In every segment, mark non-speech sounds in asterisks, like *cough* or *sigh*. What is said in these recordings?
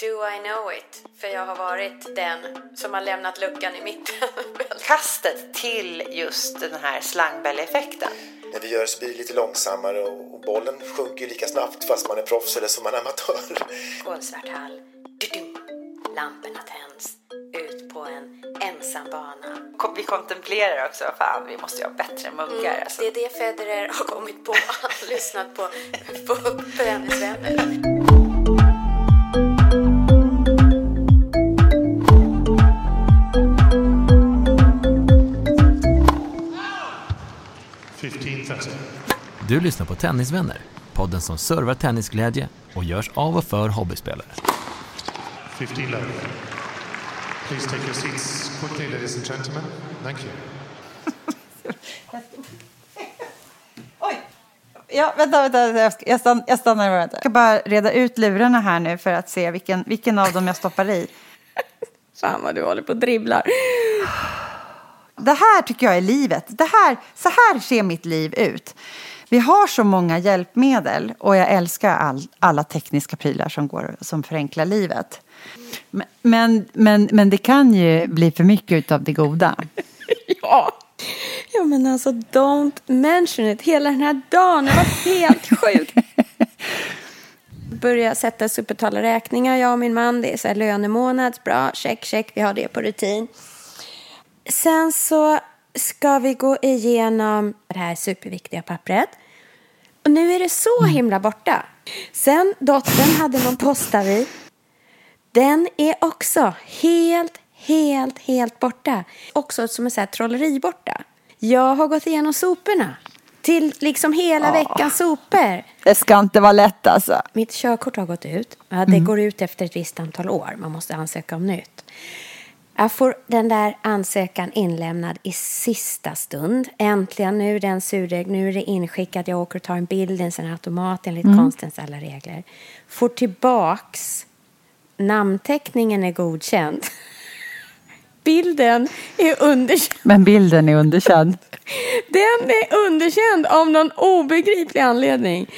Do I know it? För jag har varit den som har lämnat luckan i mitten. *laughs* Kastet till just den här slangbälleeffekten. När vi gör så blir det lite långsammare och, bollen sjunker ju lika snabbt fast man är proffs eller som man är amatör. Kolsvart hall. Du-du. Lamporna tänds. Ut på en ensam bana. Vi kontemplerar också, fan vi måste ju ha bättre muggar. Alltså. Det är det Federer har kommit på. Han har lyssnat på, på, på Du lyssnar på Tennisvänner, podden som servar tennisglädje och görs av och för hobbyspelare. 15 love. Please take your seats quickly, ladies and gentlemen. Thank you. *laughs* Oj! Ja, vänta, vänta. Jag, stann, jag stannar bara. Jag ska bara reda ut lurarna här nu för att se vilken, vilken av dem jag stoppar i. *laughs* Fan vad du håller på och dribblar. Det här tycker jag är livet. Det här, så här ser mitt liv ut. Vi har så många hjälpmedel och jag älskar all, alla tekniska prylar som, går, som förenklar livet. Men, men, men, det kan ju bli för mycket av det goda. *laughs* Ja. Ja men alltså don't mention it. Hela den här dagen har varit helt *laughs* sjuk. Börja sätta betala räkningar, jag och min man. Det är så här lönemånad. Bra, check, check. Vi har det på rutin. Sen så ska vi gå igenom det här superviktiga pappret. Och nu är det så himla borta. Sen dottern hade någon postavi. Den är också helt, helt, helt borta. Också som en sån här trolleri borta. Jag har gått igenom soporna. Till liksom hela veckans sopor. Det ska inte vara lätt alltså. Mitt körkort har gått ut. Det går ut efter ett visst antal år. Man måste ansöka om nytt. Jag får den där ansökan inlämnad i sista stund. Äntligen, nu är den surdeg, nu är det inskickat. Jag åker och tar en bild i en sån automat enligt konstens alla regler. Får tillbaks, namnteckningen är godkänd. *laughs* Bilden är underkänd. Men bilden är underkänd. *laughs* Den är underkänd av någon obegriplig anledning.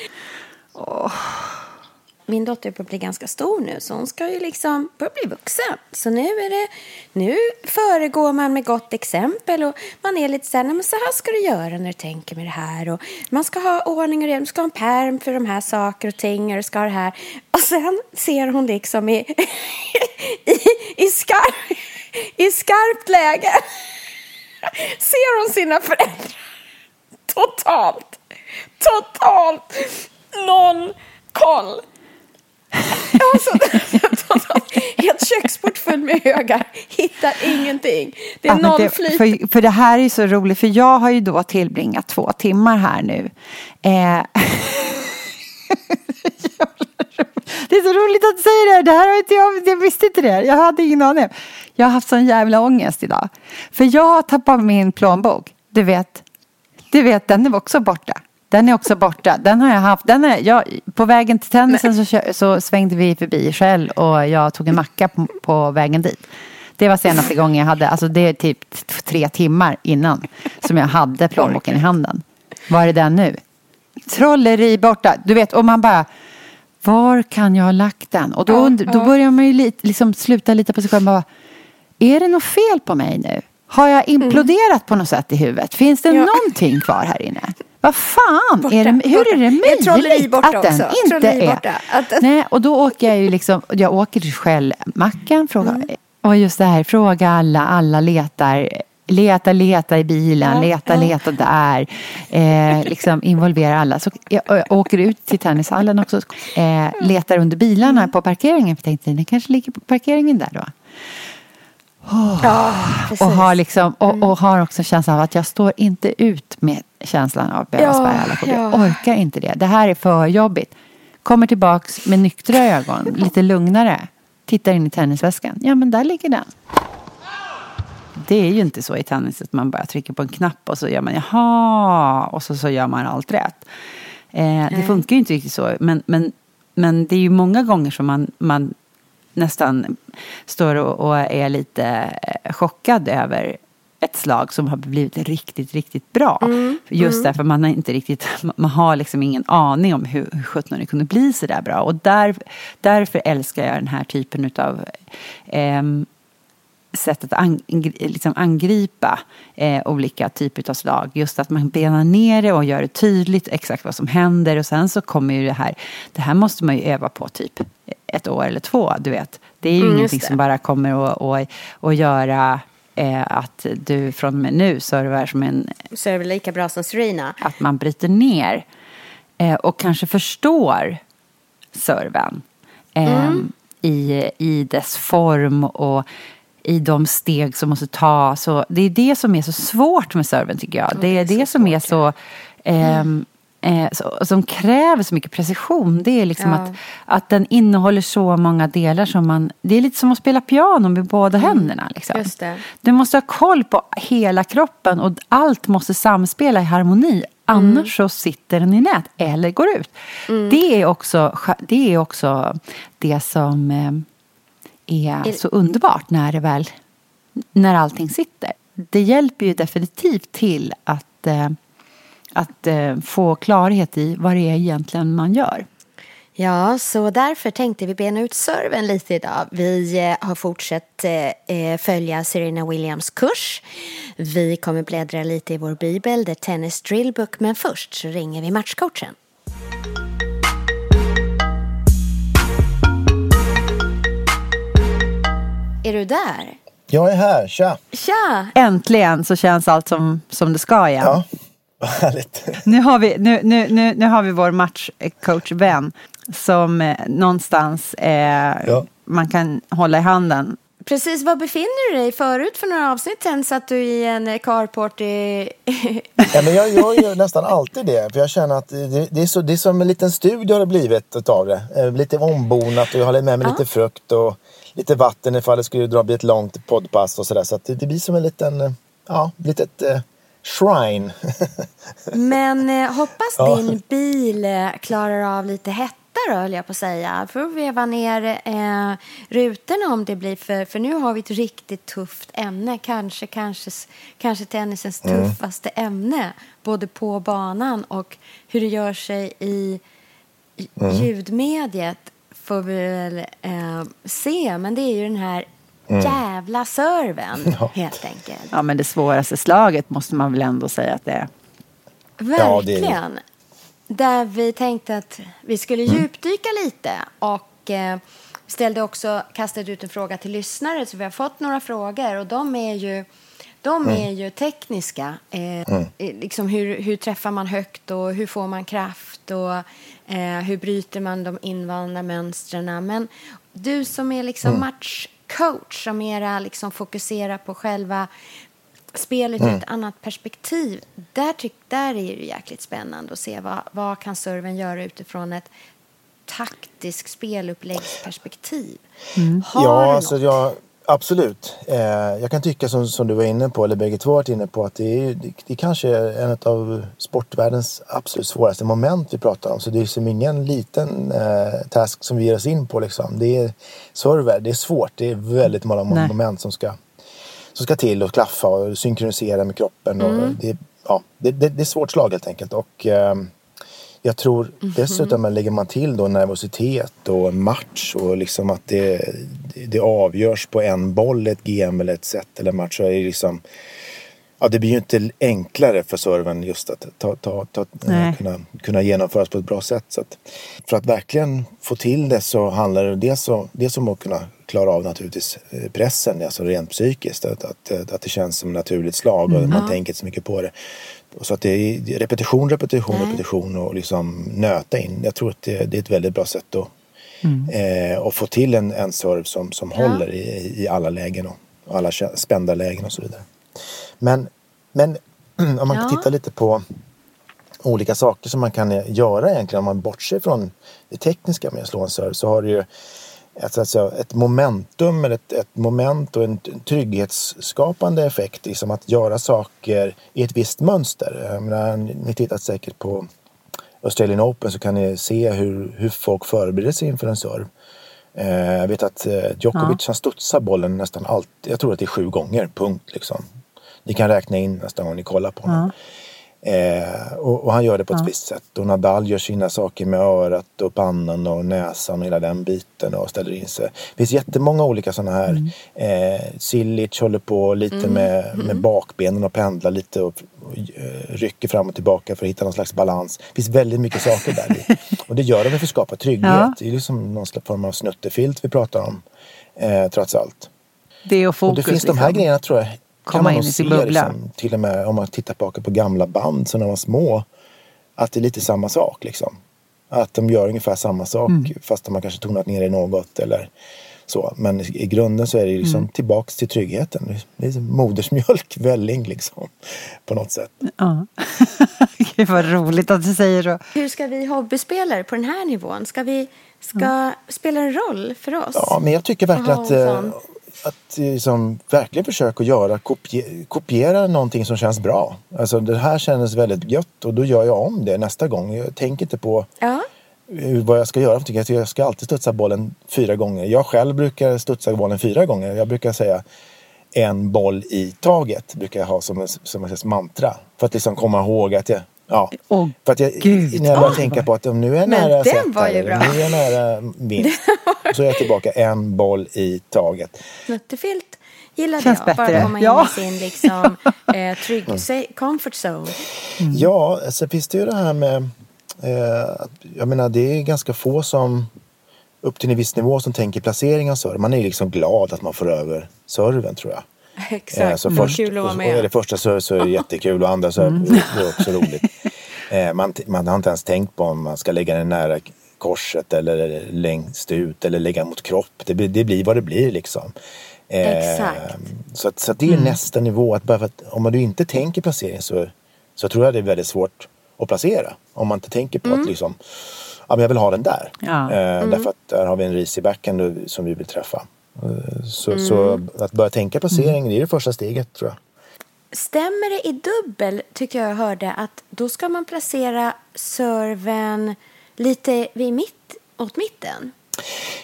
Min dotter börjar bli ganska stor nu så hon ska ju liksom börja bli vuxen. Så nu är det, nu föregår man med gott exempel och man är lite så här, men så här ska du göra när du tänker med det här och man ska ha ordning och reda, man ska ha en perm för de här saker och ting och du ska ha det här. Och sen ser hon liksom i, *laughs* i, i, skarp, i skarpt läge ser hon sina föräldrar totalt, totalt noll koll. Helt köksbord full med högar, hittar ingenting. Det är Ja, noll det, flyt. för, för det här är så roligt, för jag har ju då tillbringat två timmar här nu. Eh, *laughs* det är så roligt att du säger det. Det här har inte jag, jag visste inte det. Jag hade ingen aning. Jag har haft sån jävla ångest idag. För jag har tappat min plånbok. Du vet, du vet, den är också borta. Den är också borta. Den har jag haft. Den är, jag, på vägen till tennisen så, så svängde vi förbi Shell och jag tog en macka på, på vägen dit. Det var senaste gången jag hade, alltså det är typ tre timmar innan som jag hade plånboken i handen. Var är den nu? Trolleri borta. Du vet, och man bara, var kan jag ha lagt den? Och då, und- då börjar man ju lite, liksom sluta lita på sig själv. Bara, är det något fel på mig nu? Har jag imploderat på något sätt i huvudet? Finns det Ja. någonting kvar här inne? Vad fan, Borta, är det, hur borta. är det Är trolleri möjligt borta att den också? inte är? Att Nej, och då åker jag ju liksom, jag åker till Shell-macken, frågar, Mm. och just det här, fråga alla, alla letar, leta, leta i bilen, Ja, leta, ja. leta där, eh, liksom involvera alla. Så jag, jag åker ut till tennishallen också, eh, letar under bilarna Mm. på parkeringen, för tänkte, den kanske ligger på parkeringen där då. Ja, precis. Och har, liksom, och, och har också känslan av att jag står inte ut med känslan av att behöva Ja, alla. Jag ja. orkar inte det. Det här är för jobbigt. Kommer tillbaks med nyktra ögon, *laughs* lite lugnare. tittar in i tennisväskan. Ja, men där ligger den. Det är ju inte så i tennis att man bara trycker på en knapp och så gör man jaha och så, så gör man allt rätt. Eh, det funkar ju inte riktigt så. Men, men, men det är ju många gånger som man, man nästan står och, och är lite eh, chockad över ett slag som har blivit riktigt, riktigt bra. Mm, Just därför man har inte riktigt, man har liksom ingen aning om hur, hur sjutton det kunde bli så där bra. Och där, därför älskar jag den här typen av eh, sätt att ang, liksom angripa eh, olika typer av slag. Just att man benar ner det och gör det tydligt exakt vad som händer. Och sen så kommer ju det här, det här måste man ju öva på typ ett år eller två, du vet. Det är ju Mm, ingenting som bara kommer att göra eh, att du från och med nu servar som en det väl lika bra som Serena. att man bryter ner eh, och kanske förstår serven eh, i, i dess form och i de steg som måste tas. Det är det som är så svårt med serven tycker jag. Det är det som är så... ehm, eh, så, som kräver så mycket precision. Det är liksom Ja. att, att den innehåller så många delar som man... Det är lite som att spela piano med båda händerna. Liksom. Just det. Du måste ha koll på hela kroppen och allt måste samspela i harmoni. Annars så sitter den i nät eller går ut. Det, är också, det är också det som eh, är så underbart när det väl när allting sitter. Det hjälper ju definitivt till att, eh, att eh, få klarhet i vad det är egentligen man gör. Ja, så därför tänkte vi bena ut serven lite idag. Vi eh, har fortsatt eh, eh, följa Serena Williams kurs. Vi kommer bläddra lite i vår bibel, The Tennis Drillbook, men först så ringer vi matchcoachen. Är du där? Jag är här, tja! Tja! Äntligen så känns allt som, som det ska igen. Ja. Nu har vi, nu, nu, nu, nu har vi vår matchcoach-vän som eh, någonstans eh, Ja. man kan hålla i handen. Precis, var befinner du dig? Förut för några avsnitt sen satt du i en eh, carport i... *laughs* Ja, men jag gör ju nästan alltid det. För jag känner att det, det, är, så, det är som en liten studio har det blivit utav det. Eh, Lite ombonat och jag har med mig lite frukt och lite vatten ifall det skulle dra bli ett långt poddpass och sådär. Så att det, det blir som en liten, eh, ja, litet eh, shrine. Men eh, hoppas Ja. din bil eh, klarar av lite hetta då, höll jag på att säga. Att veva ner eh, rutorna om det blir för... För nu har vi ett riktigt tufft ämne. Kanske, kanske, kanske tennisens tuffaste ämne. Både på banan och hur det gör sig i i ljudmediet får vi väl eh, se. Men det är ju den här jävla serven, *laughs* helt enkelt. Ja, men det svåraste slaget måste man väl ändå säga att det är. Ja, det är- Verkligen. Där vi tänkte att vi skulle Mm. djupdyka lite och eh, ställde också, kastade ut en fråga till lyssnare så vi har fått några frågor och de är ju de Mm. är ju tekniska. Eh, eh, liksom hur, hur träffar man högt och hur får man kraft och eh, hur bryter man de invanda mönstren. Men du som är liksom Mm. Matchcoach som mera liksom fokuserar på själva spelet Mm. ur ett annat perspektiv. Där, tyck, där är det ju jäkligt spännande att se vad, vad kan serven göra utifrån ett taktiskt speluppläggsperspektiv. Har ja, du alltså jag, absolut. Eh, jag kan tycka som, som du var inne på, eller bägge två varit inne på, att det är, det, det kanske är en av sportvärldens absolut svåraste moment vi pratar om. Så det är som ingen liten eh, task som vi ger oss in på. Liksom. Det är server, det är svårt. Det är väldigt många Nej. moment som ska, som ska till och klaffa och synkronisera med kroppen. Mm. Och det, ja, det, det, det är svårt slag helt enkelt. Och, ehm, jag tror Mhm. dessutom lägger man till då nervositet och match och liksom att det, det avgörs på en boll, ett GM eller ett set eller match. Så är det liksom, ja, det blir ju inte enklare för serven just att ta, ta, ta, Nej. kunna, kunna genomföras på ett bra sätt. Så att, för att verkligen få till det så handlar det dels om, dels om att kunna klara av naturligtvis eh, pressen, alltså rent psykiskt. Att, att, att det känns som ett naturligt slag och man tänker inte så mycket på det. Och så att det är repetition, repetition, Nej. repetition och liksom nöta in. Jag tror att det, det är ett väldigt bra sätt att, eh, att få till en, en serve som, som håller i, i alla lägen och alla spända lägen och så vidare. Men, men *clears throat* om man Ja. tittar lite på olika saker som man kan göra egentligen om man bortser från det tekniska med att slå en serve så har du ju ett, alltså, ett momentum, eller ett, ett moment och en trygghetsskapande effekt. Liksom att göra saker i ett visst mönster. Jag menar, ni tittat säkert på Australian Open så kan ni se hur, hur folk förbereder sig inför en serve. Eh, jag vet att eh, Djokovic ja. han studsar bollen nästan alltid, jag tror att det är sju gånger, punkt liksom. Ni kan räkna in nästa gång ni kollar på honom. Ja. Eh, och, och, han gör det på ett ja. visst sätt. Och Nadal gör sina saker med örat och pannan och näsan och hela den biten och ställer in sig. Det finns jättemånga olika sådana här. Mm. Eh, Silic håller på lite mm. med, med mm. bakbenen och pendlar lite och, och, och, rycker fram och tillbaka för att hitta någon slags balans. Det finns väldigt mycket saker där. *laughs* och det gör de för att skapa trygghet. Ja. Det är liksom någon slags form av snuttefilt vi pratar om. Eh, trots allt. Det och fokus. Och det finns liksom. de här grejerna tror jag komma in i sin bubbla. Liksom, till och med om man tittar tillbaka på gamla band så när man var små. Att det är lite samma sak liksom. Att de gör ungefär samma sak mm. fast man kanske tonat ner det något eller så. Men i grunden så är det liksom mm. tillbaks till tryggheten. Det är som modersmjölk, *laughs* välling liksom. På något sätt. Ja. *laughs* Gud vad roligt att du säger så. Hur ska vi hobbyspelare på den här nivån? Ska vi Ska mm. spela en roll för oss? Ja, men jag tycker verkligen att eh, att liksom, verkligen försöka göra, kopie, kopiera någonting som känns bra. Alltså det här kändes väldigt gött och då gör jag om det nästa gång. Jag tänker inte på ja. vad jag ska göra. Jag ska alltid studsa bollen fyra gånger. Jag själv brukar studsa bollen fyra gånger. Jag brukar säga en boll i taget brukar jag ha som som en mantra. För att liksom komma ihåg att jag Ja, oh, för att jag, Gud. när jag börjar tänka på att om nu är jag nära set nu är jag nära vinst, *laughs* så är jag tillbaka en boll i taget. Snuttefilt gillade Känns jag. Bättre. Bara komma in ja. i sin liksom, *laughs* eh, trygg, mm. comfort zone. Mm. Ja, så finns det ju det här med, eh, jag menar det är ganska få som upp till en viss nivå som tänker placering av server. Man är liksom glad att man får över serven tror jag. *laughs* Exakt, eh, så först, kul att vara med. Och, och det första så, så är det jättekul och andra så mm. är det också roligt. Eh, man, man har inte ens tänkt på om man ska lägga den nära korset eller längst ut eller lägga mot kropp. Det, det blir vad det blir liksom. Eh, Exakt. Så, så det är mm. nästa nivå. Att bara att, om du inte tänker placering så, så tror jag det är väldigt svårt att placera. Om man inte tänker på mm. att liksom, ja, men jag vill ha den där. Ja. Eh, mm. Därför att där har vi en ris i backen som vi vill träffa. Eh, så, mm. så, att börja tänka placering, mm. det är det första steget tror jag. Stämmer det i dubbel, tycker jag hörde, att då ska man placera serven lite vid mitt, åt mitten?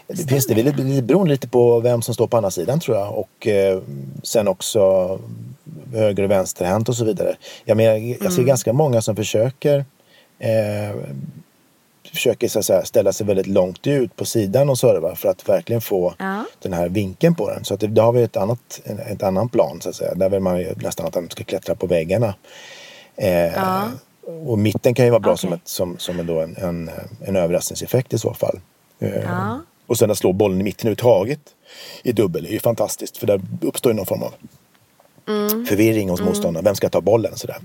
Det finns det, det beror lite på vem som står på andra sidan tror jag och eh, sen också höger och vänsterhänt och så vidare. Jag, menar, jag ser mm. ganska många som försöker eh, försöker så säga, ställa sig väldigt långt ut på sidan och serva för att verkligen få ja. den här vinkeln på den. Så att det, då har vi ett annat, ett annan plan så att säga. Där vill man ju nästan att den ska klättra på väggarna. Eh, ja. Och mitten kan ju vara bra okay. som, ett, som, som en, en, en, en överraskningseffekt i så fall. Eh, ja. Och sen att slå bollen i mitten överhuvudtaget i dubbel är ju fantastiskt för där uppstår ju någon form av mm. förvirring hos mm. motståndaren. Vem ska ta bollen? Sådär.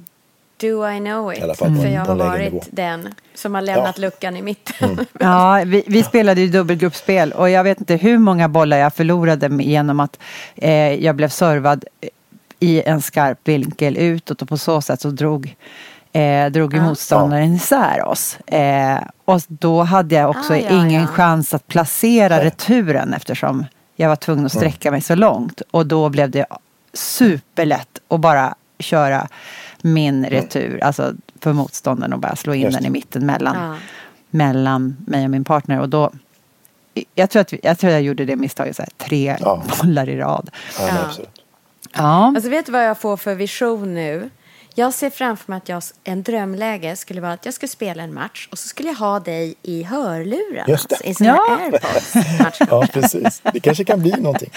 Do I know it? På, För jag har varit nivå. den som har lämnat ja. luckan i mitten. Mm. *laughs* ja, vi, vi, spelade ju dubbelgruppspel och jag vet inte hur många bollar jag förlorade genom att eh, jag blev servad i en skarp vinkel utåt och på så sätt så drog eh, drog ju motståndaren isär oss. Eh, och då hade jag också ah, ja, ingen ja. chans att placera returen eftersom jag var tvungen att sträcka mig så långt. Och då blev det superlätt att bara köra min retur, alltså för motståndaren och bara slå in den i mitten mellan, ja. mellan mig och min partner. Och då, jag, tror att, jag tror jag gjorde det misstaget så här, tre ja. bollar i rad. Ja, ja. ja. Alltså vet du vad jag får för vision nu? Jag ser framför mig att jag, en drömläge skulle vara att jag skulle spela en match och så skulle jag ha dig i hörlurar. Just det. Alltså, I ja. airpods. *laughs* ja, precis. Det kanske kan bli någonting.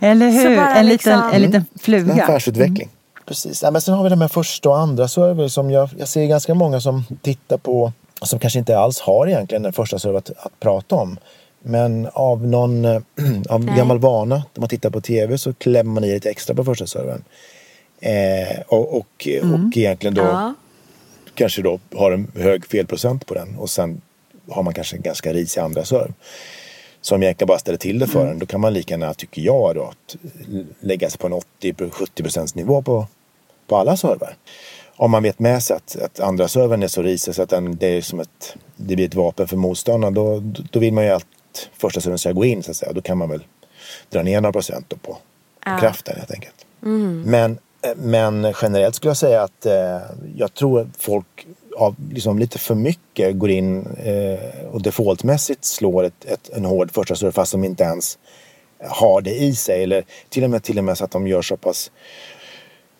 Eller hur? En, liksom... liten, en liten fluga. En affärsutveckling. Mm. Precis. Ja, men sen har vi det med första och andra server som jag, jag ser ganska många som tittar på som kanske inte alls har egentligen den första server att, att prata om. Men av någon *clears throat* av gammal vana, när man tittar på tv så klämmer man i lite extra på första servern. Eh, och, och, mm. och egentligen då ja. kanske då har en hög felprocent på den och sen har man kanske en ganska risig andra serv. Som egentligen bara ställer till det för mm. en. Då kan man lika gärna, tycker jag, då, att lägga sig på en 80-70% nivå på, på alla server. Om man vet med sig att, att andra servern är så risig så att den, det, är som ett, det blir ett vapen för motståndaren då, då vill man ju att första serven ska gå in så att säga. Då kan man väl dra ner några procent på, på kraften helt enkelt. Men, eh, men generellt skulle jag säga att eh, jag tror folk av liksom lite för mycket går in eh, och defaultmässigt slår ett, ett, en hård första serve fast de inte ens har det i sig. Eller till och med, till och med så att de gör så pass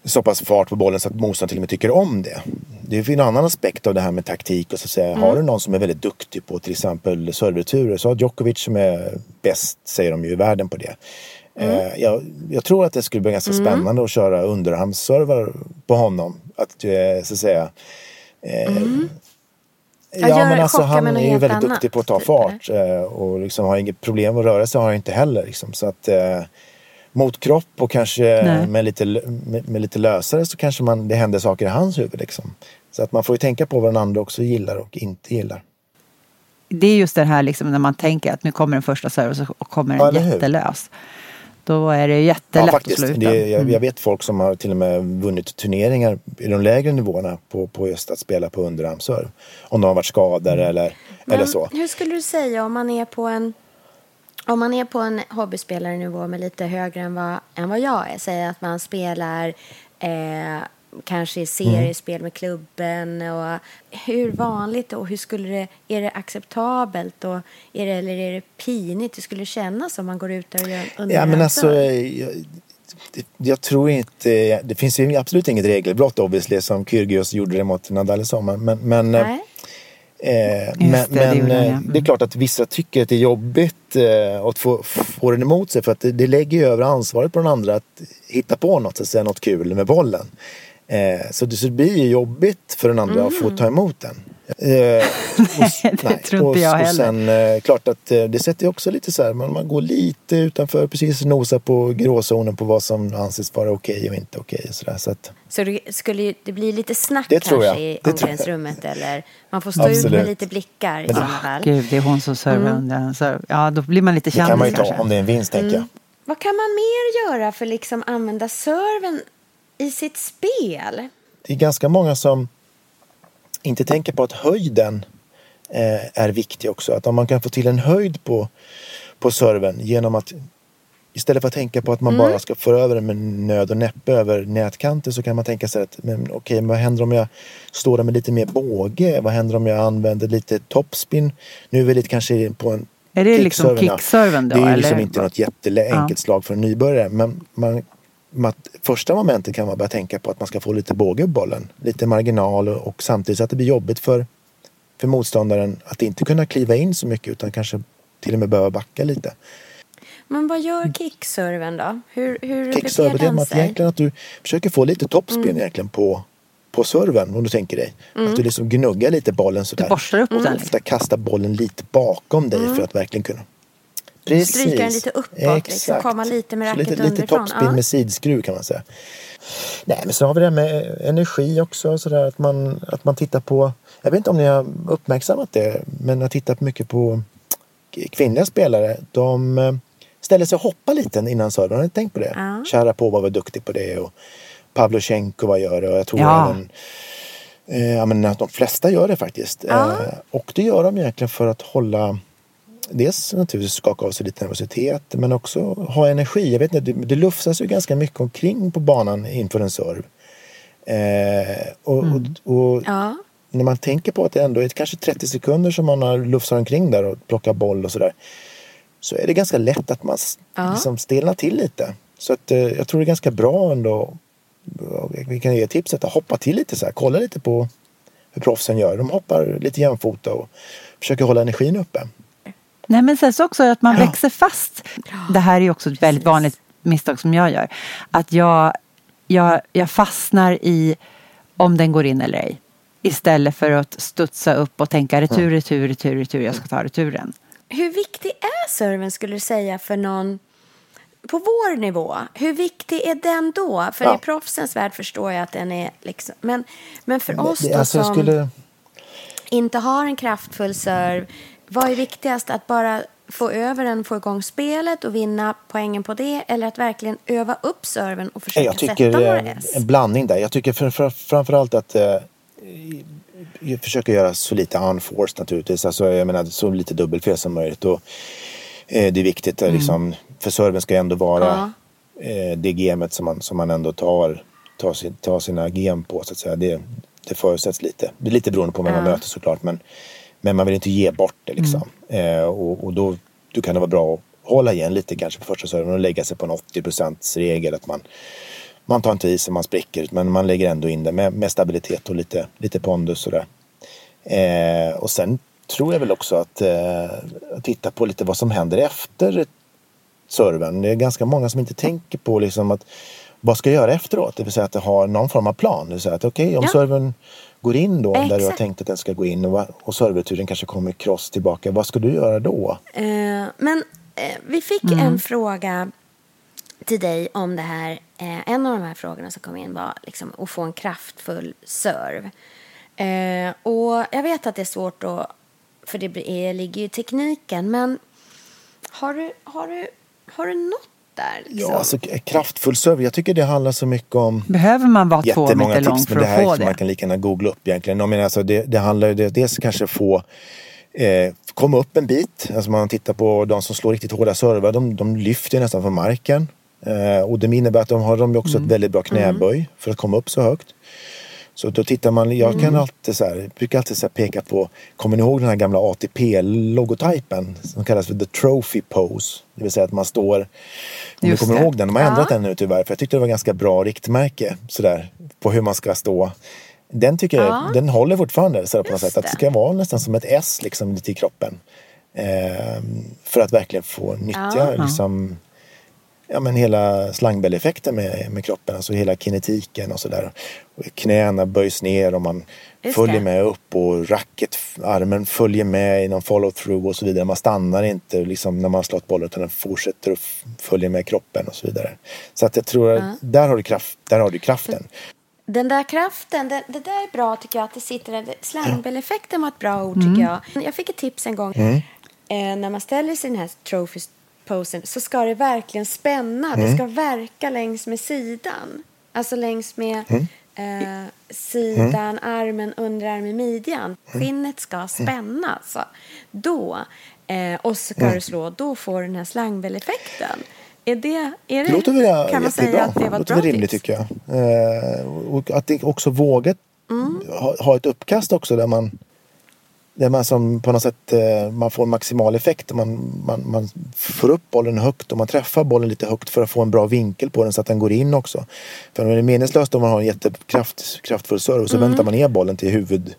så pass fart på bollen så att motståndaren till och med tycker om det. Det finns en annan aspekt av det här med taktik. Och så att säga. Har du någon som är väldigt duktig på till exempel servereturer så har Djokovic som är bäst, säger de ju, i världen på det. Eh, jag, jag tror att det skulle bli ganska spännande att köra underhandsservar på honom. Att, eh, så att säga, eh, Ja, men alltså han är ju väldigt duktig på att ta typ, fart eh, och liksom har inget problem att röra sig har han inte heller. Liksom. Så att eh, mot kropp och kanske Nej. med lite, med, med lite lösare så kanske man, det händer saker i hans huvud. Liksom. Så att man får ju tänka på vad den andra också gillar och inte gillar. Det är just det här liksom, när man tänker att nu kommer den första serven och kommer Ja, den eller hur? Då är det jättelätt Ja, att faktiskt. slå ut Det, den. jag, Mm. jag vet folk som har till och med vunnit turneringar i de lägre nivåerna på, på just att spela på underarmsserv. Om de har varit skadade Mm. eller, eller så. Hur skulle du säga om man är på en om man är på en hobbyspelarnivå med lite högre än vad, än vad jag är, säg att man spelar eh, kanske i seriespel med klubben och hur vanligt och hur skulle det, är det acceptabelt och är det, eller är det pinigt? Hur skulle det kännas om man går ut där och gör en Ja men alltså, eh, jag, det- jag tror inte, det finns ju absolut inget regelbrott obviously som Kyrgios gjorde det mot Nadal i sommar. Men, men, eh, Nej. eh, men, det, det men eh, ja. det är klart att vissa tycker att det är jobbigt eh, att få, få den emot sig för att det, det lägger ju över ansvaret på den andra att hitta på något, så att säga, något kul med bollen. Eh, så, det, så det blir ju jobbigt för den andra att få ta emot den. Eh, *laughs* och, det tror inte och, jag och heller. sen eh, klart att eh, det sätter ju också lite så här, man, man går lite utanför, precis nosar på gråzonen på vad som anses vara okej och inte okej. och så där. Så att, Så det skulle ju, det blir lite snack Det tror kanske i omklädningsrummet eller man får stå ut Absolut. med lite blickar i sådana fall. Gud, det är hon som servar Mm. under. Så, ja, då blir man lite det kan man kändis ju ta kanske. om det är en vinst tänker jag. Vad kan man mer göra för liksom använda serven i sitt spel? det är ganska många som inte tänker på att höjden eh, är viktig också. Att om man kan få till en höjd på, på serven genom att istället för att tänka på att man bara ska föra över den med nöd och näppe över nätkanten så kan man tänka sig att men, okej, men vad händer om jag står där med lite mer båge? Vad händer om jag använder lite topspin? Nu är vi lite kanske på en Är det liksom kickserven, då, Det är ju eller liksom inte något jätteenkelt Ja. slag för en nybörjare. Men man, första momentet kan man börja tänka på att man ska få lite båge i bollen. Lite marginal och, och samtidigt så att det blir jobbigt för, för motståndaren att inte kunna kliva in så mycket utan kanske till och med behöva backa lite. Men vad gör kickserven då? Hur, hur Kickserve beter den att sig? egentligen att du försöker få lite toppspin Mm. egentligen på, på serven om du tänker dig. Att du liksom gnuggar lite bollen sådär. Du borstar upp den. liksom. Ofta kasta bollen lite bakom dig för att verkligen kunna Precis. Stryka den lite uppåt, liksom, komma lite med lite, racket lite underifrån. toppspin Ja. med sidskruv kan man säga. Nej, men så har vi det här med energi också. Så där, att, man, att man tittar på, jag vet inte om ni har uppmärksammat det, men jag har tittat mycket på kvinnliga spelare. De eh, ställer sig och hoppar lite innan serven. Har ni tänkt på det? Ja. Sharapova var duktig på det och Pavlyuchenkova gör det och jag tror Ja. även eh, men att de flesta gör det faktiskt. Ja. Eh, och det gör de egentligen för att hålla Dels naturligtvis skaka av sig lite nervositet men också ha energi. Jag vet inte, det, det lufsas ju ganska mycket omkring på banan inför en serve. Eh, och, och, och Ja. när man tänker på att det ändå är kanske 30 sekunder som man har lufsar omkring där och plockar boll och sådär. Så är det ganska lätt att man Ja. liksom stelnar till lite. Så att, eh, jag tror det är ganska bra ändå. Vi kan ge tipset att hoppa till lite så här. Kolla lite på hur proffsen gör. De hoppar lite jämfota och försöker hålla energin uppe. Nej, men sen så också att man växer fast. Det här är också ett väldigt vanligt misstag som jag gör. Att jag, jag, jag fastnar i om den går in eller ej. Istället för att studsa upp och tänka retur, retur, retur, retur, jag ska ta returen. Hur viktig är serven skulle du säga för någon på vår nivå? Hur viktig är den då? För Ja. i proffsens värld förstår jag att den är liksom... Men, men för oss Det- då alltså, som skulle... inte har en kraftfull serve. Vad är viktigast? Att bara få över den, få igång spelet och vinna poängen på det? Eller att verkligen öva upp serven och försöka Jag tycker sätta några eh, S? en blandning där. Jag tycker för, för, framförallt att eh, jag försöker göra så lite unforced naturligtvis. Alltså, jag menar så lite dubbelfel som möjligt. Och Eh, det är viktigt, mm. liksom, för serven ska ändå vara ja. eh, det gamet som man, som man ändå tar, tar, sin, tar sina gem på så att säga. Det, det förutsätts lite. Det är lite beroende på vem ja. man möter såklart men, men man vill inte ge bort det liksom. Mm. Eh, och, och då, då kan det vara bra att hålla igen lite kanske på första serven och lägga sig på en 80% regel att man man tar inte i sig, man spricker, men man lägger ändå in det med, med stabilitet och lite, lite pondus sådär. Eh, och sen tror jag väl också att eh, titta på lite vad som händer efter serven. Det är ganska många som inte tänker på liksom att vad ska jag göra efteråt? Det vill säga att har någon form av plan. Det vill säga att okej, okay, om ja. serven går in då, Exakt. där du har tänkt att den ska gå in och, och serverturen kanske kommer cross tillbaka. Vad ska du göra då? Uh, men uh, vi fick mm. en fråga till dig om det här. Uh, en av de här frågorna som kom in var liksom att få en kraftfull serve. och jag vet att det är svårt att, för det är, ligger ju i tekniken, men har du, har du, har du något där? Liksom? Ja, alltså kraftfull serve. Jag tycker det handlar så mycket om Behöver man vara två meter lång för att få det? Man kan lika gärna googla upp egentligen. Jag menar, alltså, det, det handlar ju dels kanske få eh, komma upp en bit. Alltså man tittar på de som slår riktigt hårda servar. De, de lyfter nästan från marken. Eh, och det innebär att de har de också mm. ett väldigt bra knäböj mm. för att komma upp så högt. Så då tittar man, jag kan mm. alltid så här, brukar alltid så peka på, kommer ni ihåg den här gamla ATP-logotypen som kallas för the trophy pose? Det vill säga att man står, om Just ni kommer det. ihåg den, de har ja. ändrat den nu tyvärr för jag tyckte det var ganska bra riktmärke sådär på hur man ska stå. Den tycker ja. jag, den håller fortfarande så på något sätt, att det ska vara nästan som ett S liksom lite i kroppen. Eh, för att verkligen få nyttja ja. liksom ja, men hela slangbälleffekten med, med kroppen, alltså hela kinetiken och sådär. Knäna böjs ner och man Just följer det. med upp och racket, armen följer med i någon follow-through och så vidare. Man stannar inte liksom när man har slått bollen utan den fortsätter att följa med kroppen och så vidare. Så att jag tror att ja. där, har du kraft, där har du kraften. Den där kraften, det, det, där är bra tycker jag att det sitter. Slangbälleffekten var ett bra ord tycker mm. jag. Jag fick ett tips en gång. Mm. Eh, när man ställer sig i den här trophy posen så ska det verkligen spänna. Mm. Det ska verka längs med sidan. Alltså längs med mm. eh, sidan, mm. armen, underarmen, midjan. Mm. Skinnet ska mm. spänna. Alltså. Då, eh, och så ska du slå, då får du den här slangbälleffekten. Är det, är det, låter väl kan man säga att det var ett bra rimligt tycker jag. Eh, och att det också vågat mm. ha, ha, ett uppkast också där man där man som på något sätt eh, man får maximal effekt. Man, man, man får upp bollen högt och man träffar bollen lite högt för att få en bra vinkel på den så att den går in också. För det är meningslöst om man har en jättekraftfull serve och så mm. väntar man ner bollen till huvud,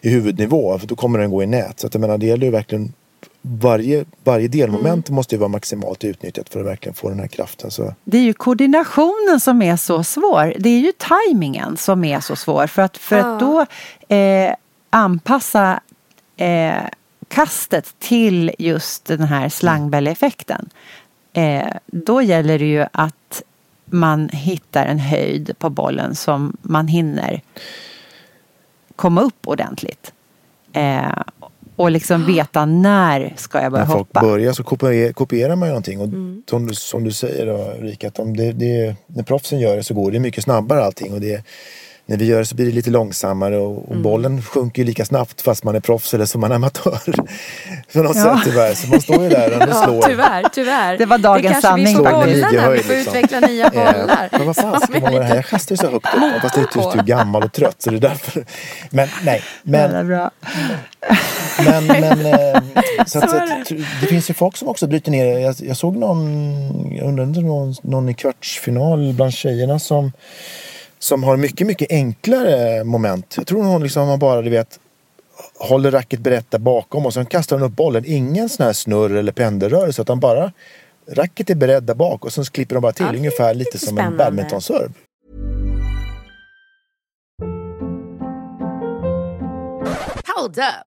i huvudnivå för då kommer den gå i nät. Så att jag menar, det gäller ju verkligen varje, varje delmoment mm. måste ju vara maximalt utnyttjat för att verkligen få den här kraften. Så. Det är ju koordinationen som är så svår. Det är ju tajmingen som är så svår. För att, för att då eh, anpassa eh, kastet till just den här slangbälleeffekten. Eh, då gäller det ju att man hittar en höjd på bollen som man hinner komma upp ordentligt. Eh, och liksom veta när ska jag börja när hoppa. När folk börjar så kopierar, kopierar man ju någonting. Och mm. som, du, som du säger då, Rika, att om det, det, när proffsen gör det så går det mycket snabbare allting. Och det, när vi gör det så blir det lite långsammare och, och mm. bollen sjunker ju lika snabbt fast man är proffs eller som man är amatör. *laughs* På något ja. sätt tyvärr. Så man står ju där och *laughs* ja, slår. Tyvärr, tyvärr. Det var dagens det sanning. Det kanske vi får bolla när vi får utveckla nya *laughs* bollar. men vad fan ska man vara här? Jag kastar ju så högt upp. Fast det är tyst, du är gammal och trött så det är därför. Men nej. Men, det, bra. men, men eh, så att, så att, det finns ju folk som också bryter ner. Jag, jag såg någon, jag undrar någon, någon i kvartsfinal bland tjejerna som som har mycket, mycket enklare moment. Jag tror hon liksom har bara, du vet, håller racket brett där bakom och sen kastar hon upp bollen. Ingen sån här snurr eller pendelrörelse utan bara racket är beredd där bak och sen klipper de bara till. Ja, ungefär lite som spännande. en badmintonserve. Hold up.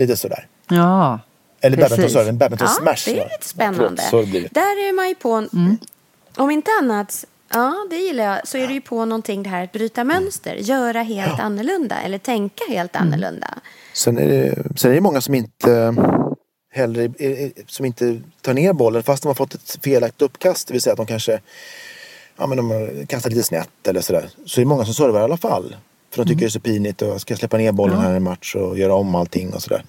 Lite sådär. Ja, Eller badminton, badminton Ja, smash. det är lite spännande. Så blir det. Där är man ju på, om inte annat, ja det gillar jag, så är det ju på någonting det här att bryta mönster, göra helt annorlunda eller tänka helt annorlunda. Sen är det, sen är det många som inte heller är- är- som inte tar ner bollen fast de har fått ett felaktigt uppkast. Det vill säga att de kanske ja, men de har kastat lite snett eller sådär. Så är det många som servar i alla fall. För de tycker det är så pinigt och ska jag släppa ner bollen här i en match och göra om allting och sådär.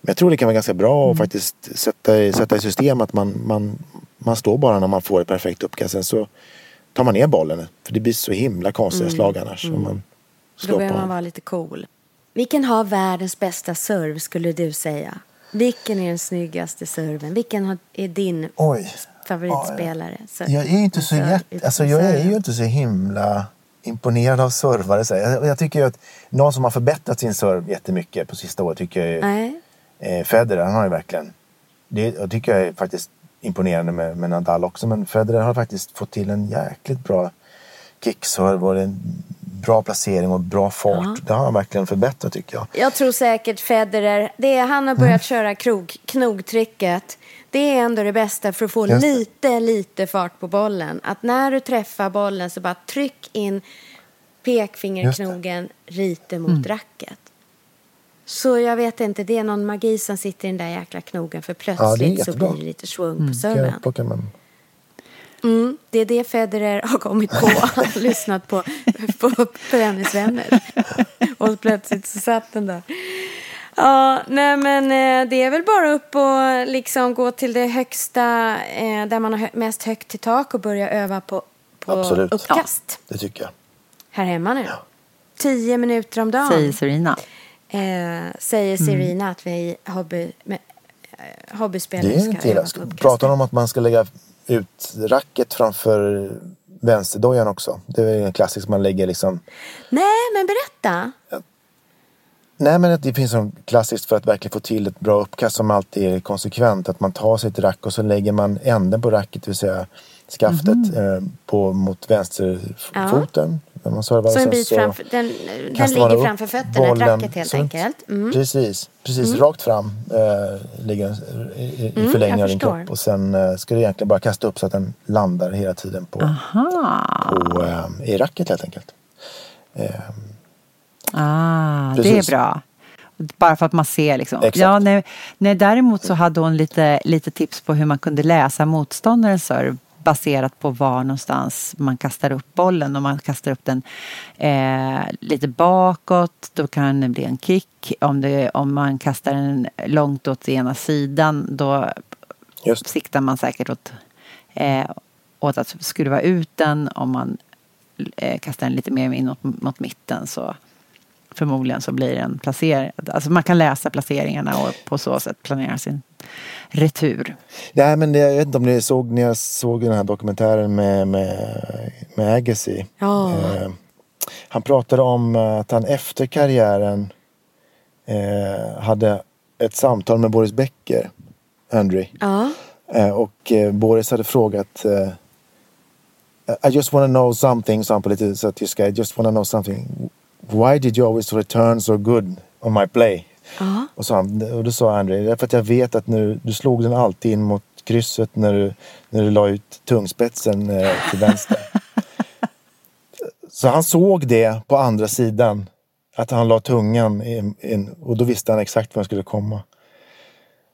Men jag tror det kan vara ganska bra att faktiskt sätta, i- sätta i system att man, man, man står bara när man får ett perfekt uppkast. Sen så tar man ner bollen. För det blir så himla konstiga slag annars. Om man Då slår behöver på. man vara lite cool. Vilken har världens bästa serve skulle du säga? Vilken är den snyggaste serven? Vilken är din Oj. favoritspelare? Så- Jag är inte så så- jätte, alltså jag är ju inte så himla imponerad av servare. Så jag, jag tycker att någon som har förbättrat sin serve jättemycket på sista året tycker jag är eh, Federer. Han har ju verkligen, det jag tycker jag är faktiskt imponerande med, med Nadal också. Men Federer har faktiskt fått till en jäkligt bra kickserve och en bra placering och bra fart. Det har han verkligen förbättrat tycker jag. Jag tror säkert Federer, det är, han har börjat Mm. köra krog, knogtricket. Det är ändå det bästa för att få lite, lite fart på bollen. Att när du träffar bollen så bara tryck in pekfingerknogen lite mot Mm. racket. Så jag vet inte, det är någon magi som sitter i den där jäkla knogen. För Ja, plötsligt så jättebra. blir det lite svung på Kan serven. Mm, det är det Federer har kommit på. *laughs* Han har lyssnat på, på tennisvänner. *laughs* Och plötsligt så satt den där. Ja, nej men eh, det är väl bara upp och liksom gå till det högsta, eh, där man har mest högt till tak och börja öva på, på Absolut. uppkast. Det tycker jag. Här hemma nu. Tio minuter om dagen. säger Serena. Eh, säger Serena att vi hobby, med, eh, hobbyspelare Det är ska inte öva på. Pratar om att man ska lägga ut racket framför vänsterdojan också? Det är en klassisk man lägger liksom Nej, men berätta. Nej men det finns som klassiskt för att verkligen få till ett bra uppkast som alltid är konsekvent. Att man tar sitt rack och så lägger man änden på racket, det vill säga skaftet, eh, på, mot vänsterfoten. När man servar. Så en bit framför, den, den ligger framför fötterna, bollen. racket helt enkelt. Mm. Precis, precis rakt fram eh, ligger i, i Mm, förlängning jag av din kropp. Och sen eh, ska du egentligen bara kasta upp så att den landar hela tiden på, på eh, i racket helt enkelt. Ah, det Precis. är bra. Bara för att man ser liksom. Exakt. Ja, nej, nej, däremot så hade hon lite, lite tips på hur man kunde läsa motståndarens serve baserat på var någonstans man kastar upp bollen. Om man kastar upp den eh, lite bakåt, då kan det bli en kick. Om, det, om man kastar den långt åt ena sidan, då Just. siktar man säkert åt, eh, åt att skruva ut den. Om man eh, kastar den lite mer inåt mot mitten så förmodligen så blir den placerad. Alltså man kan läsa placeringarna och på så sätt planera sin retur. Nej men det, jag vet inte om ni såg när jag såg den här dokumentären med, med, med Agassi. Ja. Eh, han pratade om att han efter karriären eh, hade ett samtal med Boris Becker, Andrew. Ja. Eh, och eh, Boris hade frågat eh, I just want to know something, sa han på lite tyska. I just want to know something. Why did you always return so good on my play? Ja. Och, så han, och då sa André, därför att jag vet att nu, du slog den alltid in mot krysset när du, när du la ut tungspetsen eh, till vänster. *laughs* så han såg det på andra sidan. Att han la tungan in, in, och då visste han exakt var den skulle komma.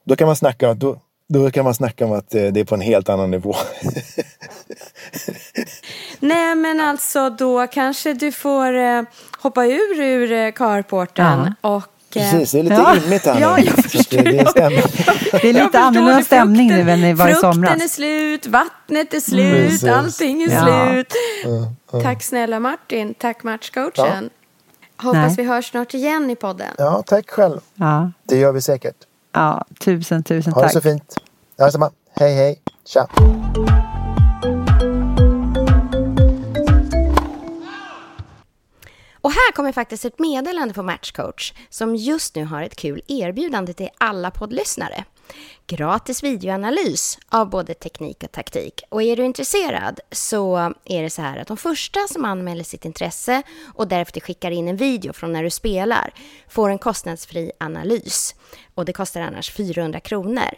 Då kan man snacka, då, då kan man snacka om att eh, det är på en helt annan nivå. *laughs* Nej, men alltså då kanske du får eh, hoppa ur ur eh, carporten och... eh, Precis, det är lite Ja. immigt här *laughs* nu. Ja, jag det, det. Det är lite annorlunda det. stämning nu Frukten- än det var i Frukten somras. är slut, vattnet är slut, Precis. allting är Ja. slut. Tack snälla Martin, tack matchcoachen. Hoppas Nej. vi hörs snart igen i podden. Ja, tack själv. Ja, Det gör vi säkert. Ja, tusen, tusen Ha det tack. så fint. Ja, detsamma. Hej, hej. Tja! Och här kommer faktiskt ett meddelande på Matchcoach som just nu har ett kul erbjudande till alla poddlyssnare. Gratis videoanalys av både teknik och taktik. Och är du intresserad så är det så här att de första som anmäler sitt intresse och därefter skickar in en video från när du spelar får en kostnadsfri analys. Och det kostar annars 400 kronor.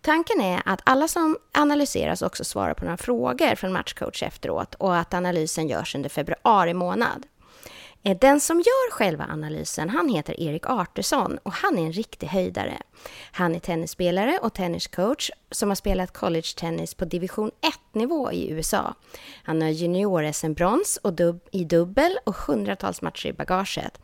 Tanken är att alla som analyseras också svarar på några frågor från Matchcoach efteråt och att analysen görs under februari månad. Den som gör själva analysen, han heter Erik Artursson och han är en riktig höjdare. Han är tennisspelare och tenniscoach som har spelat college-tennis på division 1-nivå i USA. Han har junior-SM-brons dub i dubbel och hundratals matcher i bagaget.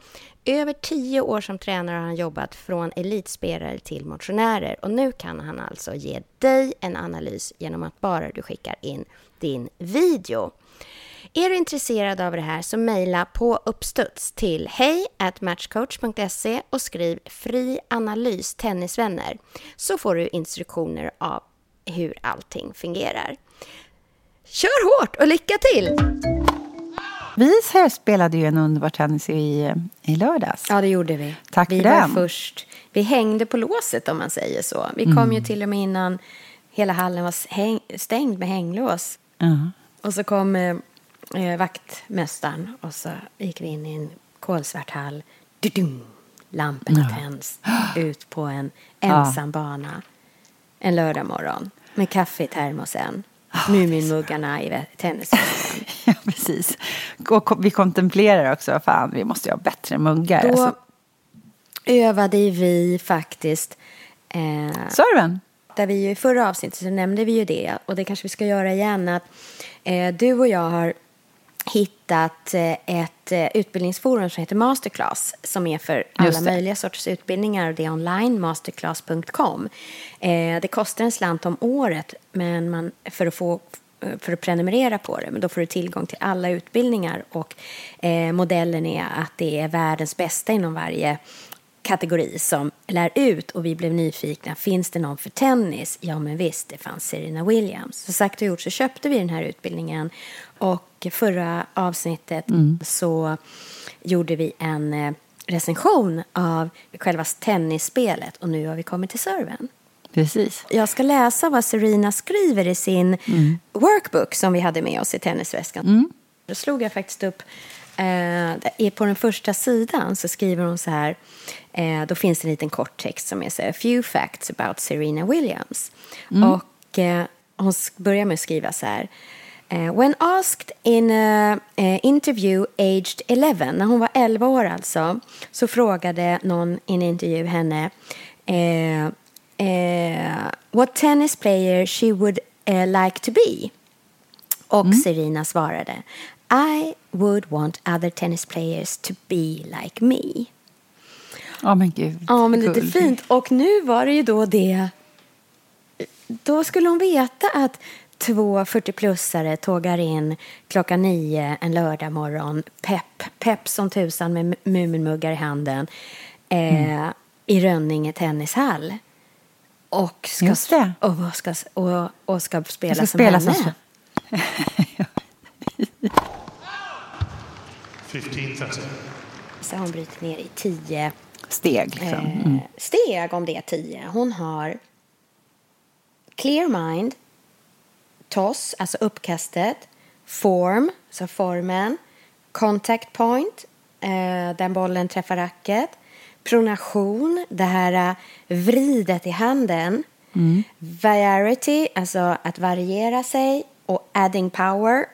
Över tio år som tränare har han jobbat från elitspelare till motionärer och nu kan han alltså ge dig en analys genom att bara du skickar in din video. Är du intresserad av det här så mejla på uppstuds till hej matchcoach.se och skriv fri analys tennisvänner så får du instruktioner av hur allting fungerar. Kör hårt och lycka till! Vi spelade ju en underbar tennis i, i lördags. Ja, det gjorde vi. Tack vi för var den. först. Vi hängde på låset om man säger så. Vi kom Mm. ju till och med innan hela hallen var stängd med hänglås. Ja. Och så kom eh, vaktmästaren och så gick vi in i en kolsvart hall. Du-dum, lamporna Ja. tänds ut på en ensam bana en lördag morgon med kaffe i termosen. Muminmuggarna i tennisväskan. *laughs* ja, precis. Och vi kontemplerar också, fan, vi måste ju ha bättre muggar. Då Alltså, övade vi faktiskt eh, serven. där vi ju i förra avsnittet så nämnde vi ju det och det kanske vi ska göra igen att eh, du och jag har hittat eh, ett eh, utbildningsforum som heter Masterclass som är för alla möjliga sorters utbildningar och det är online, masterclass.com. Eh, det kostar en slant om året men man, för, att få, för att prenumerera på det men då får du tillgång till alla utbildningar och modellen är att det är världens bästa inom varje kategori som lär ut och vi blev nyfikna. Finns det någon för tennis? Ja, men visst, det fanns Serena Williams. Så sagt och gjort så köpte vi den här utbildningen och förra avsnittet så gjorde vi en eh, recension av själva tennisspelet och nu har vi kommit till serven. Precis. Jag ska läsa vad Serena skriver i sin workbook som vi hade med oss i tennisväskan. Då slog jag faktiskt upp, eh, på den första sidan så skriver hon så här, eh, då finns det en liten kort text som är så här, a few facts about Serena Williams. Och eh, hon börjar med att skriva så här, when asked in a interview aged 11, när hon var 11 år alltså, så frågade någon i en intervju henne what tennis player she would like to be. Och Serena svarade I would want other tennis players to be like me. Ja, men gud. Ja, men lite fint. Och nu var det ju då det... Då skulle hon veta att två 40-plussare tågar in klockan nio en lördag morgon. Pepp, pepp som tusan med Muminmuggar i handen. Eh, I Rönninge tennishall. Och ska, och, ska, och, och ska spela ska som spela henne. som- *laughs* 15.30. Så hon bryter ner i tio Steg, liksom. eh, Mm. steg om det är tio. Hon har clear mind, toss, alltså uppkastet, form, alltså formen, contact point, eh, där bollen träffar racket, pronation, det här eh, vridet i handen, variety, alltså att variera sig och adding power,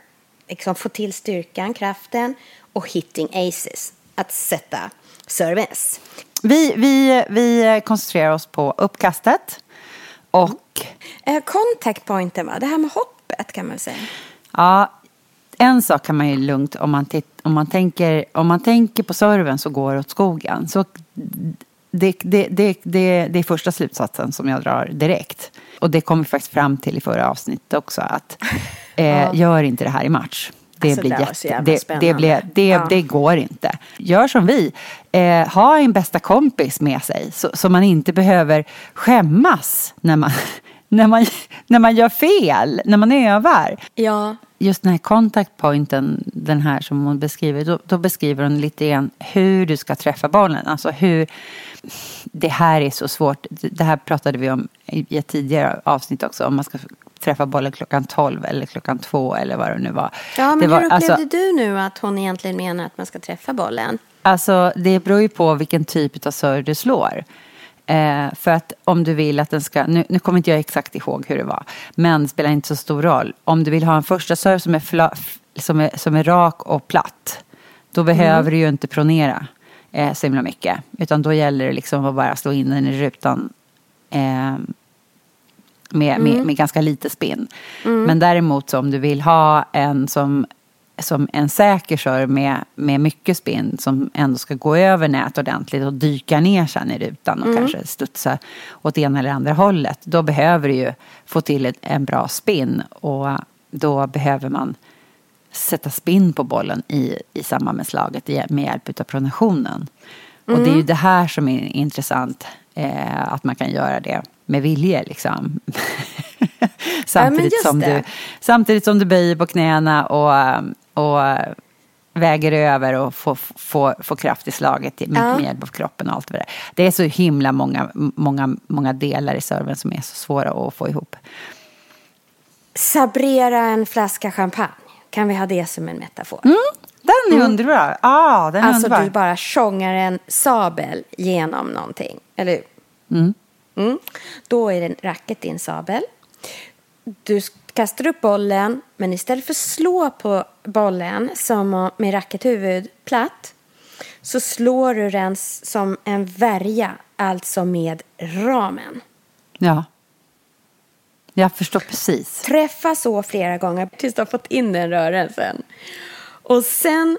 liksom få till styrkan, kraften och hitting aces, att sätta service. Vi, vi, vi koncentrerar oss på uppkastet. Och Eh, contact pointen, va? det här med hoppet kan man säga. ja, en sak kan man ju lugnt, om man, titt, om man, tänker, om man tänker på serven så går det åt skogen. Så det, det, det, det, det är första slutsatsen som jag drar direkt. Och det kom vi faktiskt fram till i förra avsnittet också. Att *laughs* eh, gör inte det här i match. Det, Alltså, blir det jätte, det, det, blir, det, Ja. det går inte. Gör som vi. Eh, ha en bästa kompis med sig. Så, så man inte behöver skämmas när man, *laughs* när man, när man gör fel, när man övar. Ja. Just den här contact pointen, den här som hon beskriver, då, då beskriver hon lite grann hur du ska träffa bollen. Alltså hur, det här är så svårt. Det här pratade vi om i ett tidigare avsnitt också, om man ska träffa bollen klockan 12 eller klockan 2 eller vad det nu var. Ja, men det var, hur upplevde alltså, du nu att hon egentligen menar att man ska träffa bollen? Alltså det beror ju på vilken typ av serve du slår. Eh, för att om du vill att den ska, nu, nu kommer inte jag exakt ihåg hur det var, men det spelar inte så stor roll. Om du vill ha en första serve som är, fla, som är, som är rak och platt, då behöver Mm. du ju inte pronera eh, så himla mycket. Utan då gäller det liksom att bara slå in den i rutan eh, med, med, med ganska lite spinn. Men däremot så om du vill ha en som, som en säker serve med, med mycket spinn som ändå ska gå över nät ordentligt och dyka ner sen i rutan och kanske studsa åt ena eller andra hållet. Då behöver du ju få till ett, en bra spinn och då behöver man sätta spinn på bollen i, i samband med slaget med hjälp av pronationen. Och det är ju det här som är intressant, eh, att man kan göra det med vilje liksom. *laughs* samtidigt, just som det. du, samtidigt som du böjer på knäna och, och väger över och får, får, får kraft i slaget med, Ja. med hjälp av kroppen och allt det är. Det är så himla många, många, många delar i serven som är så svåra att få ihop. Sabrera en flaska champagne. Kan vi ha det som en metafor? Den är underbar. Ah, den är Alltså underbar. du bara tjongar en sabel genom någonting. Eller hur? Mm. Då är det en racket i en sabel. Du kastar upp bollen, men istället för att slå på bollen som med rackethuvud platt så slår du den som en värja, alltså med ramen. Ja. Jag förstår precis. Träffa så flera gånger tills du har fått in den rörelsen. Och sen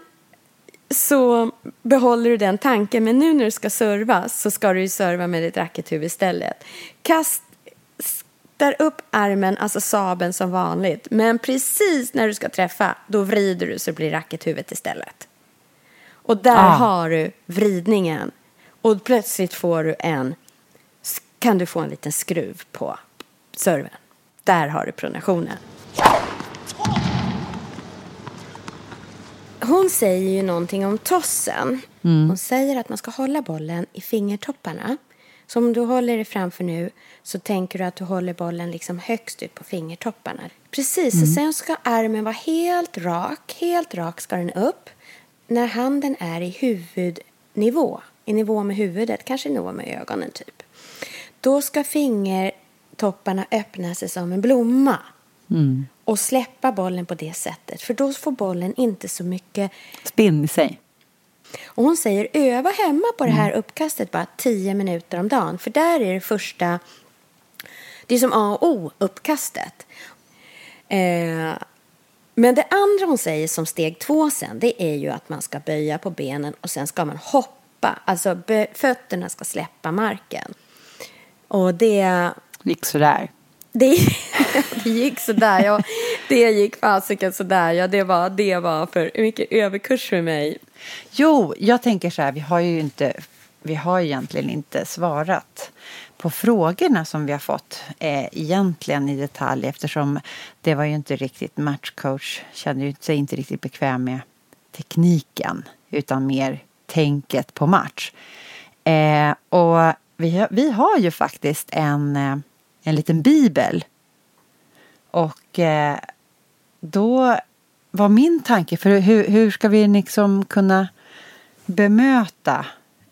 så behåller du den tanken, men nu när du ska serva så ska du ju serva med ditt rackethuvud istället. Kast där upp armen, alltså sabeln som vanligt, men precis när du ska träffa, då vrider du så blir rackethuvudet istället. Och där Ah. har du vridningen. Och plötsligt får du en, kan du få en liten skruv på serven. Där har du pronationen. Hon säger ju någonting om tossen. Hon säger att man ska hålla bollen i fingertopparna. Så om du håller det framför nu så tänker du att du håller bollen liksom högst ut på fingertopparna. Precis, och sen ska armen vara helt rak. Helt rak ska den upp. När handen är i huvudnivå, i nivå med huvudet, kanske i nivå med ögonen typ. Då ska fingertopparna öppna sig som en blomma. Och släppa bollen på det sättet. För då får bollen inte så mycket Spinn i sig. och hon säger öva hemma på det här uppkastet bara 10 minuter om dagen. För där är det första, det är som A och O, uppkastet. Eh, men det andra hon säger som steg två sen, det är ju att man ska böja på benen och sen ska man hoppa. Alltså fötterna ska släppa marken. Och det, Gick sådär. det, *laughs* det gick sådär. Ja, det gick fasiken sådär. Ja, det var, det var för mycket överkurs för mig. Jo, jag tänker så här, vi har ju inte, vi har egentligen inte svarat på frågorna som vi har fått eh, egentligen i detalj eftersom det var ju inte riktigt matchcoach kände ju sig inte riktigt bekväm med tekniken utan mer tänket på match. Eh, och vi vi har ju faktiskt en, eh, en liten bibel och eh, då var min tanke, för hur, hur ska vi liksom kunna bemöta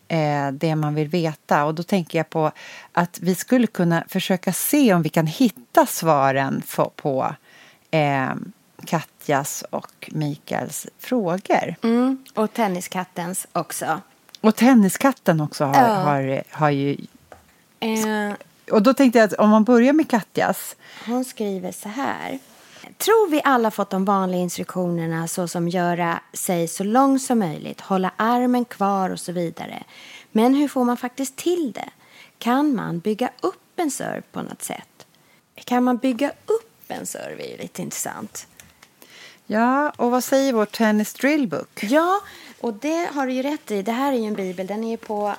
eh, det man vill veta? Och då tänker jag på att vi skulle kunna försöka se om vi kan hitta svaren på, på eh, Katjas och Mikaels frågor. Mm. Och tenniskattens också. Och Tenniskatten också har, Ja. har, har ju... Eh, Och då tänkte jag att om man börjar med Katjas. hon skriver så här. Tror vi alla fått de vanliga instruktionerna såsom göra sig så lång som möjligt, hålla armen kvar och så vidare. Men hur får man faktiskt till det? Kan man bygga upp en serve på något sätt? Kan man bygga upp en serve är ju lite intressant. Ja, och vad säger vår Tennis Drillbook? Ja, och det har du ju rätt i. Det här är ju en bibel. Den är på...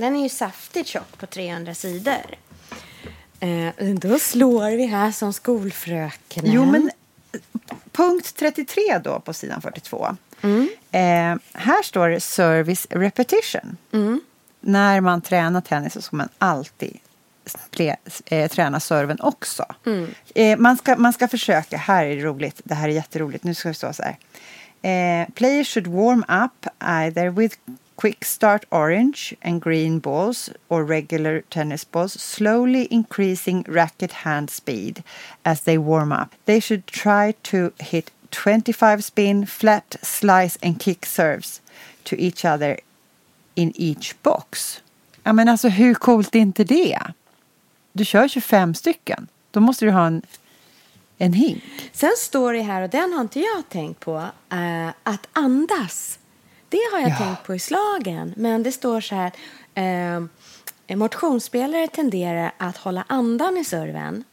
Den är ju saftigt tjock på 300 sidor. Eh, då slår vi här som skolfröken. Jo, men punkt 33 då på sidan 42. Eh, här står det service repetition. När man tränar tennis så ska man alltid eh, träna serven också. Eh, man, ska, man ska försöka, här är det roligt, det här är jätteroligt, nu ska vi stå så här. Eh, players should warm up either with quick start orange and green balls or regular tennis balls, slowly increasing racket hand speed as they warm up. They should try to hit 25 spin, flat, slice and kick serves to each other in each box. Ja, men alltså hur coolt är inte det? Du kör 25 stycken. Då måste du ha en, en hink. Sen står det här, och den har inte jag tänkt på, eh, att andas. Det har jag Ja. tänkt på i slagen. Men det står så här, eh, motionsspelare tenderar att hålla andan i serven.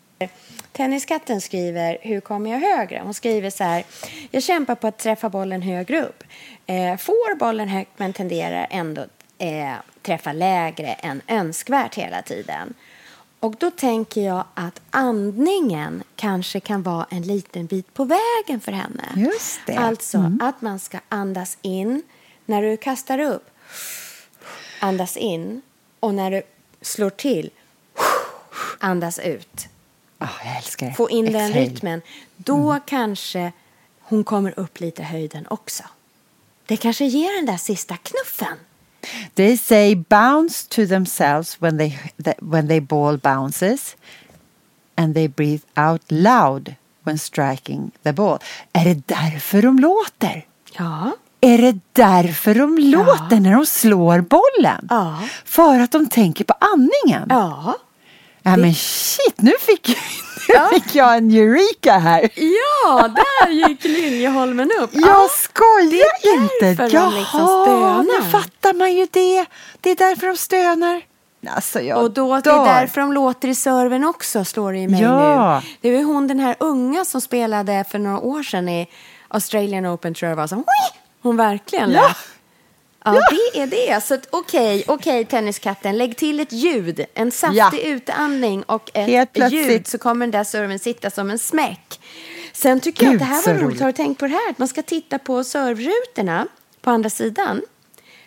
Tenniskatten skriver, hur kommer jag högre? Hon skriver så här, jag kämpar på att träffa bollen högre upp. Eh, får bollen högt men tenderar ändå eh, träffa lägre än önskvärt hela tiden. Och då tänker jag att andningen kanske kan vara en liten bit på vägen för henne. Just det. Alltså att man ska andas in när du kastar upp. Andas in. Och när du slår till, andas ut. Ah, jag älskar det. Få in den Exhale. rytmen. Då kanske hon kommer upp lite höjden också. Det kanske ger den där sista knuffen. They say bounce to themselves when they when they ball bounces, and they breathe out loud when striking the ball. Är det därför de låter? Ja. Är det därför de låter när de slår bollen? Ja. För att de tänker på andningen? Ja. Ja, men shit, nu fick, *laughs* nu fick jag en eureka här. Ja, där gick Liljeholmen upp. Jag skojar det är inte. liksom Jaha, stönar. nu fattar man ju det. Det är därför de stönar. Alltså, Och då, det dör. är därför de låter i serven också, slår det i mig Ja. nu. Det var hon den här unga som spelade för några år sedan i Australian Open tror jag det var. Som! Hon verkligen Ja. lät. Ja, det är det. Så okej, okej tenniskatten, lägg till ett ljud, en saftig Ja. utandning och ett ljud så kommer den där serven sitta som en smäck. Sen tycker jag Gud, att det här var roligt. roligt. Har du tänkt på det här? Att man ska titta på servrutorna på andra sidan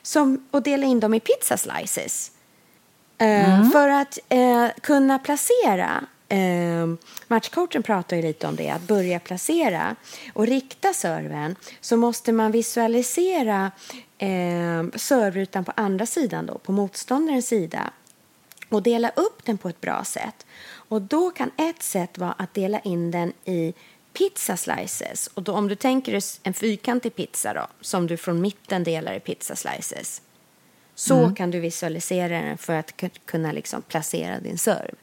som, och dela in dem i pizza slices. Eh, För att eh, kunna placera eh, Matchcoachen pratar ju lite om det, att börja placera och rikta serven så måste man visualisera eh, servrutan på andra sidan då, på motståndarens sida och dela upp den på ett bra sätt. Och då kan ett sätt vara att dela in den i pizza slices. Och då, om du tänker dig en fyrkantig pizza då, som du från mitten delar i pizza slices. Så kan du visualisera den för att ku- kunna liksom placera din serv.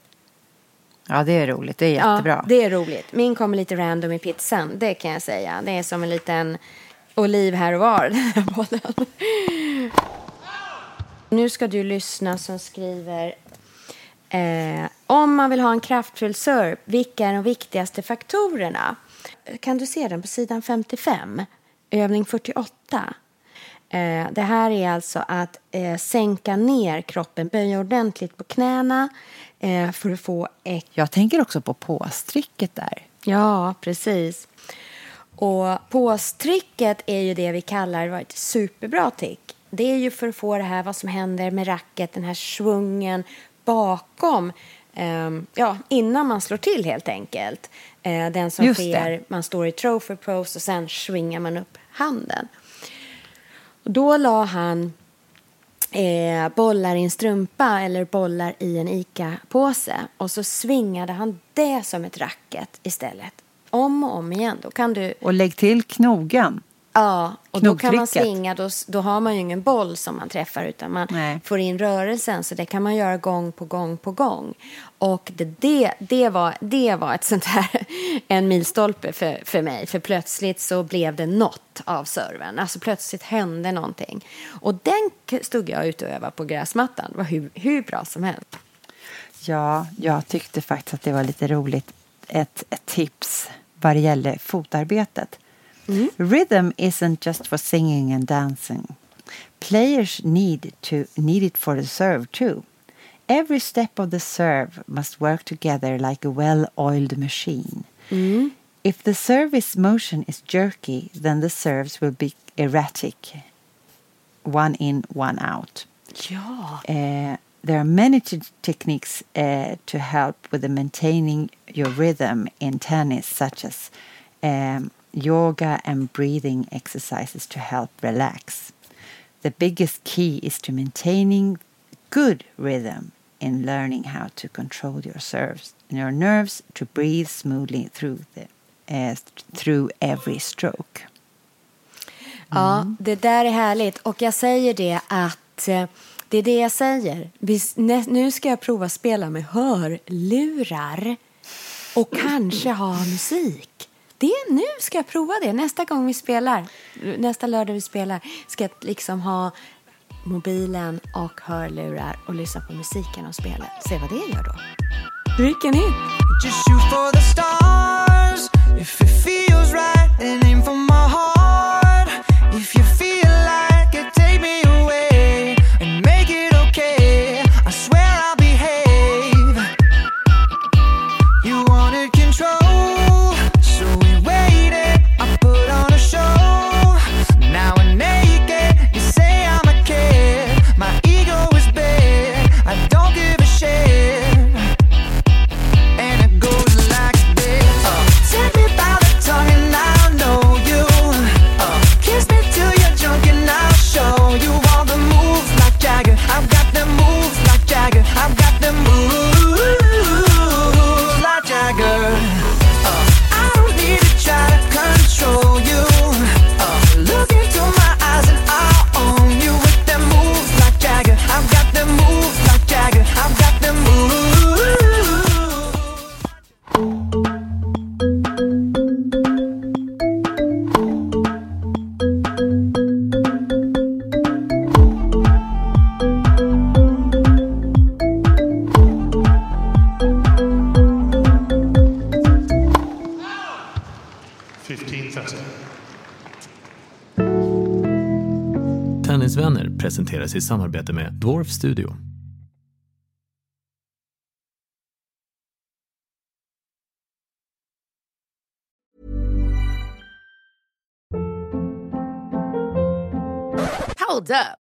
Ja, det är roligt. Det är jättebra. Ja, det är roligt. Min kommer lite random i pizzan, det kan jag säga. Det är som en liten oliv här och var, *laughs* den här bollen. Nu ska du lyssna som skriver eh, om man vill ha en kraftfull serve, vilka är de viktigaste faktorerna? Kan du se den på sidan 55, övning 48? Eh, det här är alltså att eh, sänka ner kroppen, böja ordentligt på knäna eh, för att få ett Jag tänker också på påstricket där. Ja, precis. Och påstricket är ju det vi kallar ett superbra trick. Det är ju för att få det här vad som händer med racket, den här svungen bakom, ehm, ja, innan man slår till helt enkelt. Eh, den som Just det. sker, man står i trophy pose och sen svingar man upp handen. Och då la han eh, bollar i en strumpa eller bollar i en ICA-påse och så svingade han det som ett racket istället. Om och om igen. Då kan du... Och lägg till knogen. Ja, och då kan man svinga. Då, då har man ju ingen boll som man träffar utan man Nej. får in rörelsen. Så det kan man göra gång på gång på gång. Och det, det, det, var, det var ett *laughs* sånt här, en milstolpe för, för mig. För plötsligt så blev det något av serven. Alltså plötsligt hände någonting. Och den stod jag ute och övade på gräsmattan. Det var hur, hur bra som helst. Ja, jag tyckte faktiskt att det var lite roligt. Ett, ett tips vad det gäller fotarbetet. Rhythm isn't just for singing and dancing. Players need, to, need it for the serve too. every step of the serve must work together like a well-oiled machine. If the service motion is jerky, then the serves will be erratic. One in, one out. Ja. Uh, there are many t- techniques uh, to help with the maintaining your rhythm in tennis, such as um, yoga and breathing exercises to help relax. The biggest key is to maintaining good rhythm in learning how to control your serves, your nerves to breathe smoothly through the uh, through every stroke. Ja, det där är härligt. Och jag säger det att eh, det är det jag säger. Nu ska jag prova spela med hörlurar och kanske ha musik. Det, nu ska jag prova det. Nästa gång vi spelar, nästa lördag vi spelar, ska jag liksom ha mobilen och hörlurar och lyssna på musiken och spelet. Se vad det gör då. Vilken hit! Just shoot for the stars if it feels right, and aim for my heart. If you feel like samarbete med Dwarf Studio. Hold up.